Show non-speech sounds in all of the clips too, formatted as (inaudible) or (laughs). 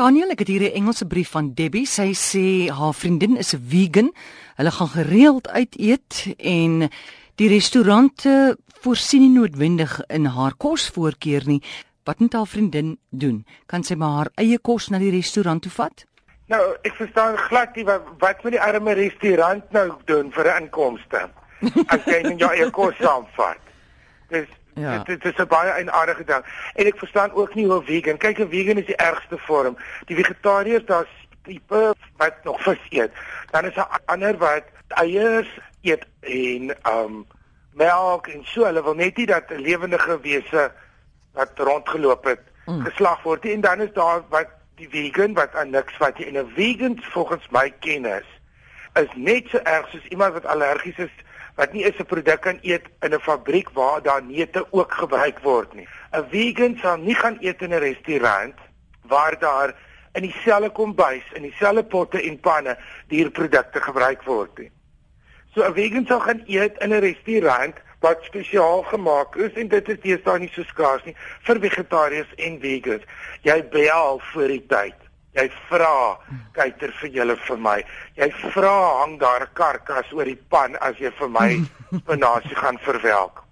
Daniel, ek het hier 'n Engelse brief van Debbie. Sy sê haar vriendin is 'n vegan. Hulle gaan gereeld uit eet en die restaurante voorsien nie noodwendig in haar kosvoorkeur nie. Wat moet haar vriendin doen? Kan sy maar haar eie kos na die restaurant toe vat? Nou, ek verstaan glad nie wat wat moet die arme restaurant nou doen vir 'n inkomste as jy net jou eie kos saamvat. Dis Ja. Dit, dit is 'n baie eienaardige ding. En ek verstaan ook nie hoe vegan. Kyk, 'n vegan is die ergste vorm. Die vegetariërs daar's tipe wat nog vis eet. Dan is daar ander wat eiers eet en um melk en so. Hulle wil net nie dat 'n lewendige wese wat rondgeloop het mm. geslag word nie. En dan is daar wat die vegan wat aan niks wat jy en 'n vegan volgens my kennis is net so erg soos iemand wat allergies is wat nie is 'n produk kan eet in 'n fabriek waar daar neute ook gebruik word nie. 'n Vegan sal nie gaan eet in 'n restaurant waar daar in dieselfde kombuis, in dieselfde potte en panne dierprodukte gebruik word nie. So 'n vegan sal gaan eet in 'n restaurant wat spesiaal gemaak is en dit is deesdae nie so skaars nie vir vegetariërs en vegans. Jy bel vir die tyd. Jy vra, kyker vir julle vir my. Jy vra hang daar 'n karkas oor die pan as jy vir my (laughs) spinasie gaan verwelk.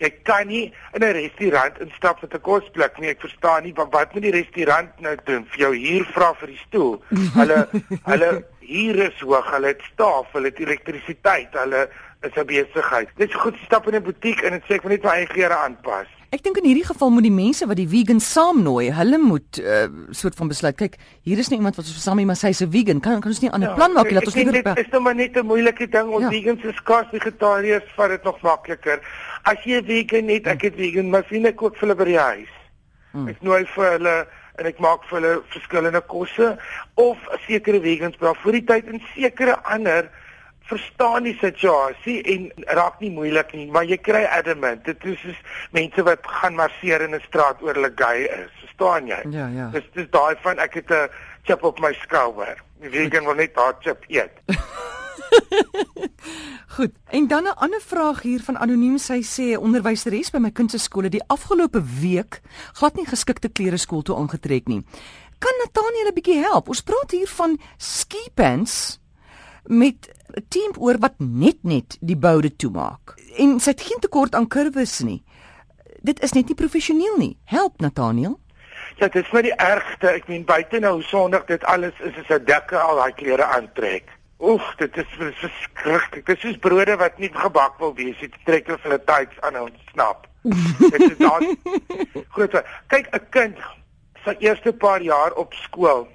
Jy kan nie in 'n restaurant instap met 'n kosblik nie. Ek verstaan nie wat wat moet die restaurant nou doen? Vir jou huur vra vir die stoel. Hulle (laughs) hulle huur is hoog, hulle het staf, hulle het elektrisiteit, hulle is 'n besigheid. Dit is goed stap in 'n butiek en dit sê ek moet net my eie klere aanpas. Ek dink in hierdie geval moet die mense wat die vegan saamnooi, hulle moet 'n uh, soort van besluit. Kyk, hier is nie iemand wat ons saam nie, maar sy's 'n vegan. Kan kan ons nie 'n ander ja, plan maak nie? Laat ons liewer Dit is nou maar net 'n moeilike ding. Ons ja. vegans is skaars vegetariërs, vat dit nog makliker. As jy vegan net, ek het vegan, maar sien ek kook vir hulle by die huis. Hmm. Ek nooi vir hulle en ek maak vir hulle verskillende kosse of sekere vegans bring vir die tyd en sekere ander verstaan die situasie en raak nie moeilik nie, maar jy kry adamant. Dit is soos mense wat gaan marseer in 'n straat oor hulle gay is. Verstaan jy? Ja, ja. Dis dis daai van ek het 'n chip op my skouer. Die vegan wil net daai chip eet. (laughs) Goed. En dan 'n ander vraag hier van anoniem. Sy sê onderwyseres by my kind se skool het die afgelope week glad nie geskikte klere skool toe aangetrek nie. Kan Natanie 'n bietjie help? Ons praat hier van ski pants met 'n team oor wat net net die boude toemaak. En sy het geen tekort aan kurwes nie. Dit is net nie professioneel nie. Help Nathaniel. Ja, dit is vir die ergste. Ek meen buite nou sondig dit alles is is 'n dikke al daai klere aantrek. Oef, dit is verskriklik. Dit is soos brode wat nie gebak wil wees. Dit trek hulle vir 'n tyd aan en snap. (laughs) dit is dan Goed. Kyk, 'n kind se eerste paar jaar op skool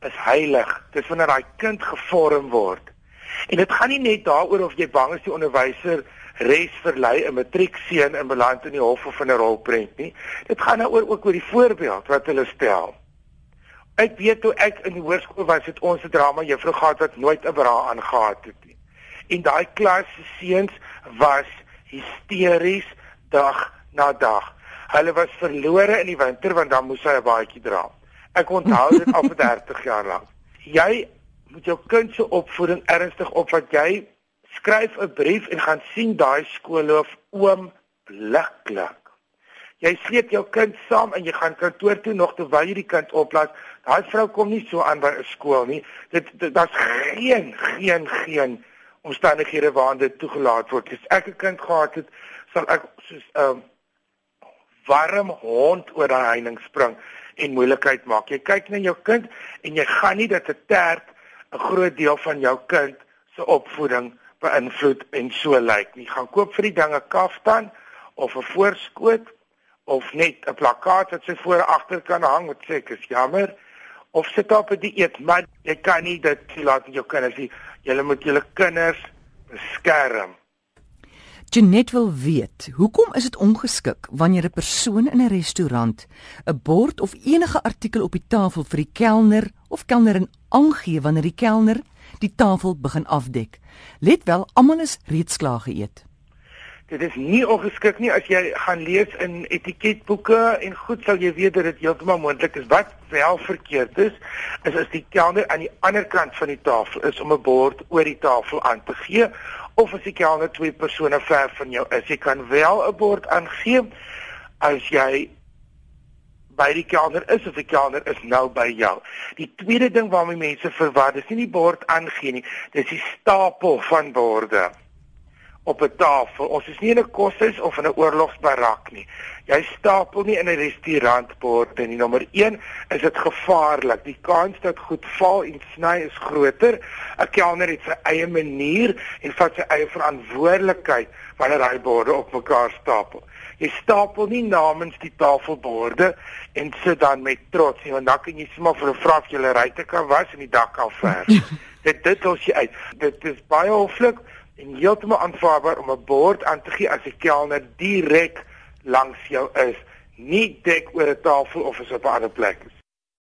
is heilig. Dis wanneer daai kind gevorm word. En dit gaan nie net daaroor of jy bang is die onderwyser res verlei 'n matriekseun in beland in die hof of in 'n rolprent nie. Dit gaan nou ook oor die voorbeeld wat hulle stel. Ek weet toe ek in die hoërskool was, het ons 'n drama juffrou gehad wat nooit 'n bra aangehad het nie. En daai klas se seuns was hysteries dag na dag. Hulle was verlore in die winter want dan moes hy 'n baadjie dra. Ek onthou dit al vir 30 jaar lank. Jy moet jou kind se opvoeding ernstig opvat. Jy skryf 'n brief en gaan sien daai skoolhoof oom bliklik. Jy sleep jou kind saam en jy gaan kantoor toe nog terwyl jy die kind oplaat. Daai vrou kom nie so aan by 'n skool nie. Dit daar's geen geen geen omstandighede waar dit toegelaat word. As ek 'n kind gehad het, sal ek soos 'n um, warm hond oor daai heining spring en moeilikheid maak. Jy kyk na jou kind en jy gaan nie dat 'n tert 'n groot deel van jou kind se opvoeding beïnvloed en so lyk nie. Gaan koop vir die dinge kaftan of 'n voorskoot of net 'n plakkaat wat sy voor agter kan hang wat sê ek is jammer of sit op 'n dieet, maar jy kan nie dit laat met jou kinders nie. Jy moet jou kinders beskerm. Jenet wil weet, hoekom is dit ongeskik wanneer 'n persoon in 'n restaurant 'n bord of enige artikel op die tafel vir die kelner of kelnerin aangee wanneer die kelner die tafel begin afdek? Let wel, almal is reeds klaar geëet. Dit is nie ongeskik nie as jy gaan lees in etiketboeke en goed sal jy weet dat dit heeltemal moontlik is. Wat wel verkeerd is, is as die kelner aan die ander kant van die tafel is om 'n bord oor die tafel aan te gee of as die kelner twee persone ver van jou is. Jy kan wel 'n bord aangee as jy by die kelner is of die kelner is nou by jou. Die tweede ding waarmee mense verwar, dis nie die bord aangee nie, dis die stapel van borde op 'n tafel. Ons is nie in 'n koshuis of in 'n oorlogsbarak nie. Jy stapel nie in 'n restaurantborde nie. Nommer 1 is dit gevaarlik. Die kans dat goed val en sny is groter. 'n Kelner het sy eie manier en vat sy eie verantwoordelikheid wanneer hy borde op mekaar stapel. Jy stapel nie namens die tafelborde en sit dan met trots nie, want dan kan jy sommer vir 'n vrag julle ryte kan was en die dak al vers. (laughs) dit dit los jy uit. Dit is baie hoflik en heeltemal aanvaarbaar om 'n bord aan te gee as die kelner direk langs jou is, nie dek oor 'n tafel of is op 'n ander plek is.